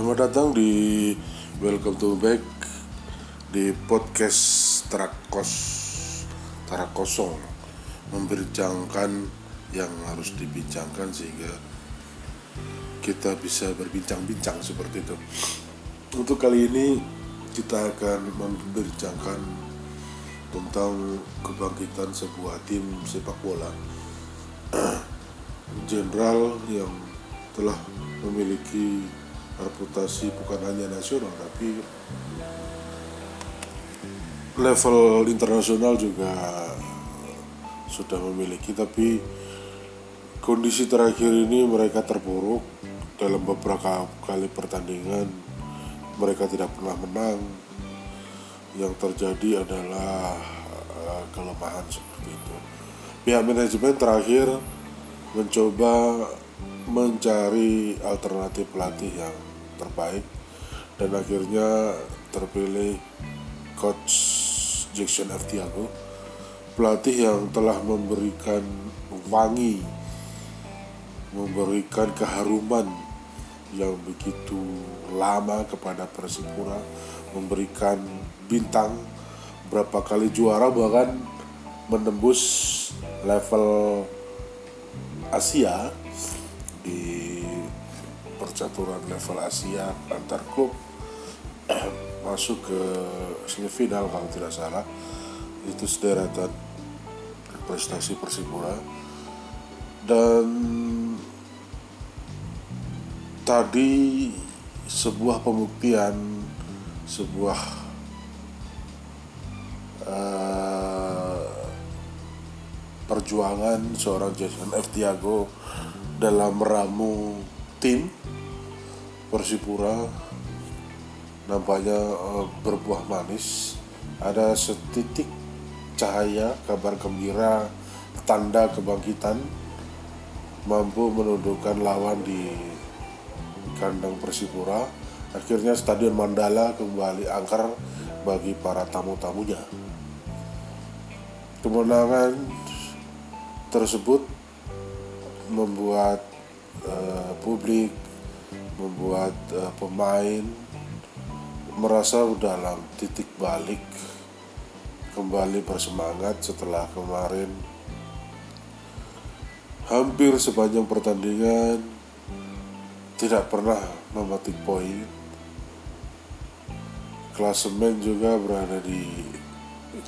Selamat datang di Welcome to Back di podcast Terakos Tarakosong membincangkan yang harus dibincangkan sehingga kita bisa berbincang-bincang seperti itu. Untuk kali ini kita akan membincangkan tentang kebangkitan sebuah tim sepak bola jenderal yang telah memiliki reputasi bukan hanya nasional tapi level internasional juga sudah memiliki. Tapi kondisi terakhir ini mereka terpuruk dalam beberapa kali pertandingan. Mereka tidak pernah menang. Yang terjadi adalah uh, kelemahan seperti itu. Pihak manajemen terakhir mencoba mencari alternatif pelatih yang terbaik dan akhirnya terpilih coach Jackson F. Tiago pelatih yang telah memberikan wangi memberikan keharuman yang begitu lama kepada Persipura memberikan bintang berapa kali juara bahkan menembus level Asia di percaturan level Asia antar klub masuk ke semifinal kalau tidak salah itu sederetan prestasi Persipura dan tadi sebuah pembuktian sebuah uh, perjuangan seorang Jason F. Tiago dalam meramu tim Persipura nampaknya uh, berbuah manis. Ada setitik cahaya kabar gembira tanda kebangkitan mampu menundukkan lawan di kandang Persipura. Akhirnya Stadion Mandala kembali angker bagi para tamu-tamunya. Kemenangan tersebut membuat uh, publik membuat uh, pemain merasa dalam titik balik kembali bersemangat setelah kemarin. Hampir sepanjang pertandingan tidak pernah memetik poin. Klasemen juga berada di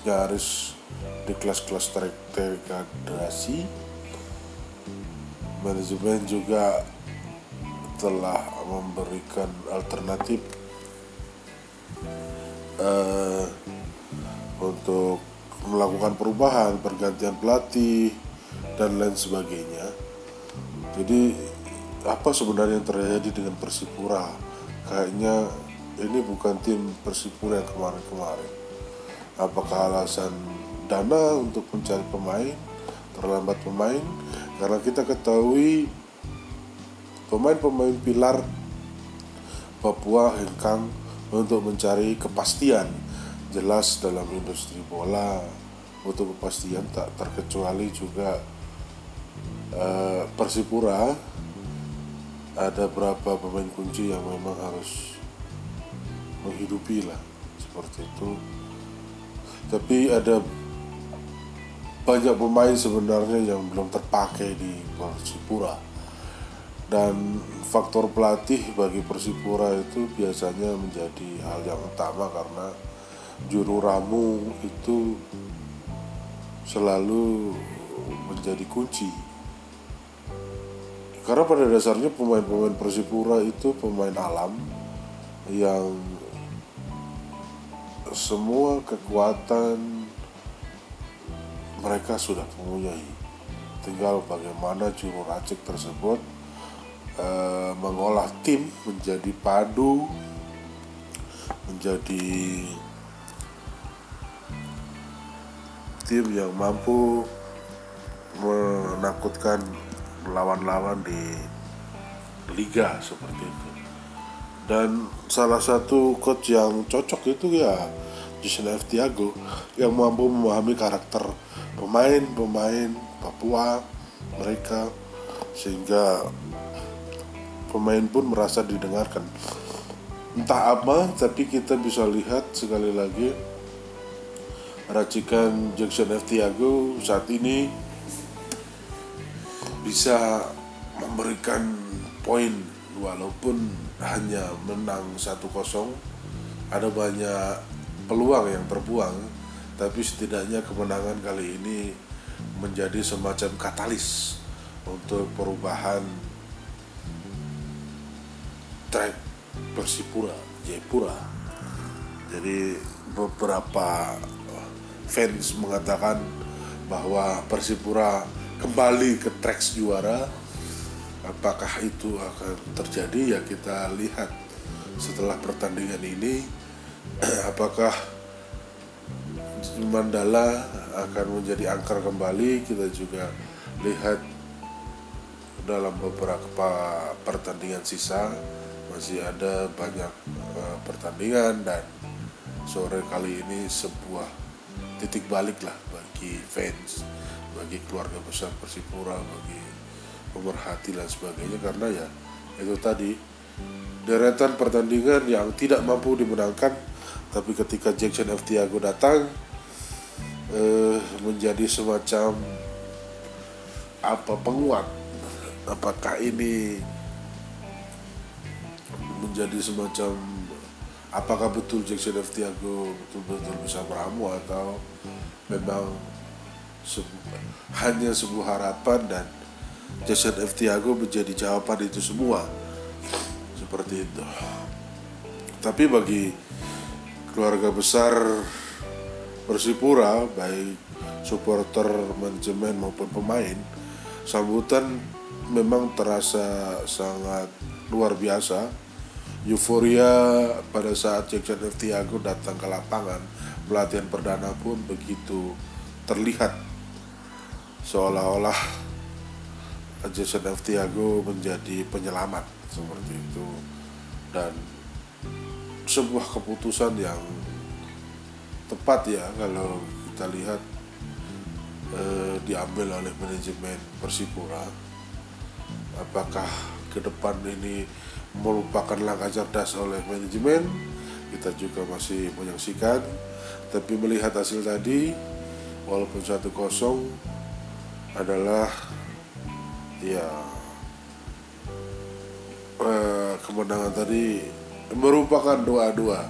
nyaris di kelas-kelas degradasi manajemen juga telah memberikan alternatif uh, untuk melakukan perubahan pergantian pelatih dan lain sebagainya. Jadi apa sebenarnya yang terjadi dengan Persipura? Kayaknya ini bukan tim Persipura yang kemarin-kemarin. Apakah alasan dana untuk mencari pemain terlambat pemain? Karena kita ketahui pemain-pemain pilar Papua hengkang untuk mencari kepastian jelas dalam industri bola. Untuk kepastian tak terkecuali juga uh, Persipura. Ada berapa pemain kunci yang memang harus menghidupi lah seperti itu. Tapi ada banyak pemain sebenarnya yang belum terpakai di Persipura dan faktor pelatih bagi Persipura itu biasanya menjadi hal yang utama karena juru ramu itu selalu menjadi kunci. Karena pada dasarnya pemain-pemain Persipura itu pemain alam yang semua kekuatan mereka sudah mempunyai. Tinggal bagaimana juru racik tersebut e, mengolah tim menjadi padu menjadi tim yang mampu menakutkan lawan-lawan di liga seperti itu dan salah satu coach yang cocok itu ya Jason F. Tiago yang mampu memahami karakter pemain-pemain Papua mereka sehingga pemain pun merasa didengarkan. Entah apa tapi kita bisa lihat sekali lagi racikan Jackson F. Tiago saat ini bisa memberikan poin walaupun hanya menang 1-0 ada banyak peluang yang terbuang tapi setidaknya kemenangan kali ini menjadi semacam katalis untuk perubahan track Persipura Jayapura. Jadi beberapa fans mengatakan bahwa Persipura kembali ke track juara. Apakah itu akan terjadi? Ya kita lihat setelah pertandingan ini. Apakah Mandala akan menjadi angker kembali? Kita juga lihat dalam beberapa pertandingan sisa masih ada banyak uh, pertandingan dan sore kali ini sebuah titik balik lah bagi fans bagi keluarga besar Persipura bagi pemerhati dan sebagainya. Karena ya itu tadi deretan pertandingan yang tidak mampu dimenangkan tapi ketika Jackson F. Tiago datang eh, menjadi semacam apa penguat. Apakah ini menjadi semacam apakah betul Jackson F Tiago betul-betul bisa meramu atau memang sebu hanya sebuah harapan dan Jackson F Tiago menjadi jawaban itu semua? Seperti itu. Tapi bagi keluarga besar Persipura baik supporter manajemen maupun pemain sambutan memang terasa sangat luar biasa euforia pada saat Jackson F. Tiago datang ke lapangan pelatihan perdana pun begitu terlihat seolah-olah Jason F. Tiago menjadi penyelamat seperti itu dan sebuah keputusan yang tepat ya kalau kita lihat eh, diambil oleh manajemen Persipura apakah ke depan ini merupakan langkah cerdas oleh manajemen. Kita juga masih menyaksikan tapi melihat hasil tadi walaupun satu kosong adalah ya eh, kemenangan tadi merupakan doa-doa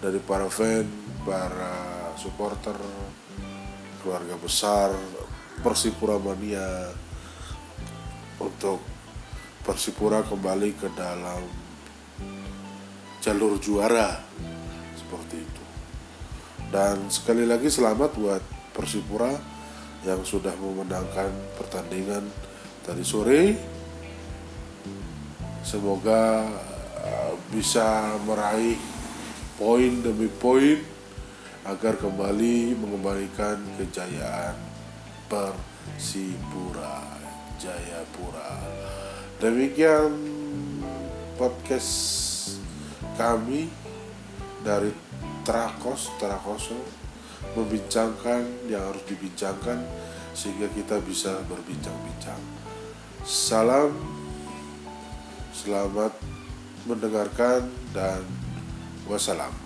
dari para fan, para supporter, keluarga besar Persipura Mania untuk Persipura kembali ke dalam jalur juara seperti itu. Dan sekali lagi selamat buat Persipura yang sudah memenangkan pertandingan tadi sore. Semoga uh, bisa meraih poin demi poin agar kembali mengembalikan kejayaan Persipura Jayapura. Demikian podcast kami dari Trakos Trakoso membincangkan yang harus dibincangkan sehingga kita bisa berbincang-bincang. Salam, selamat mendengarkan dan wassalam.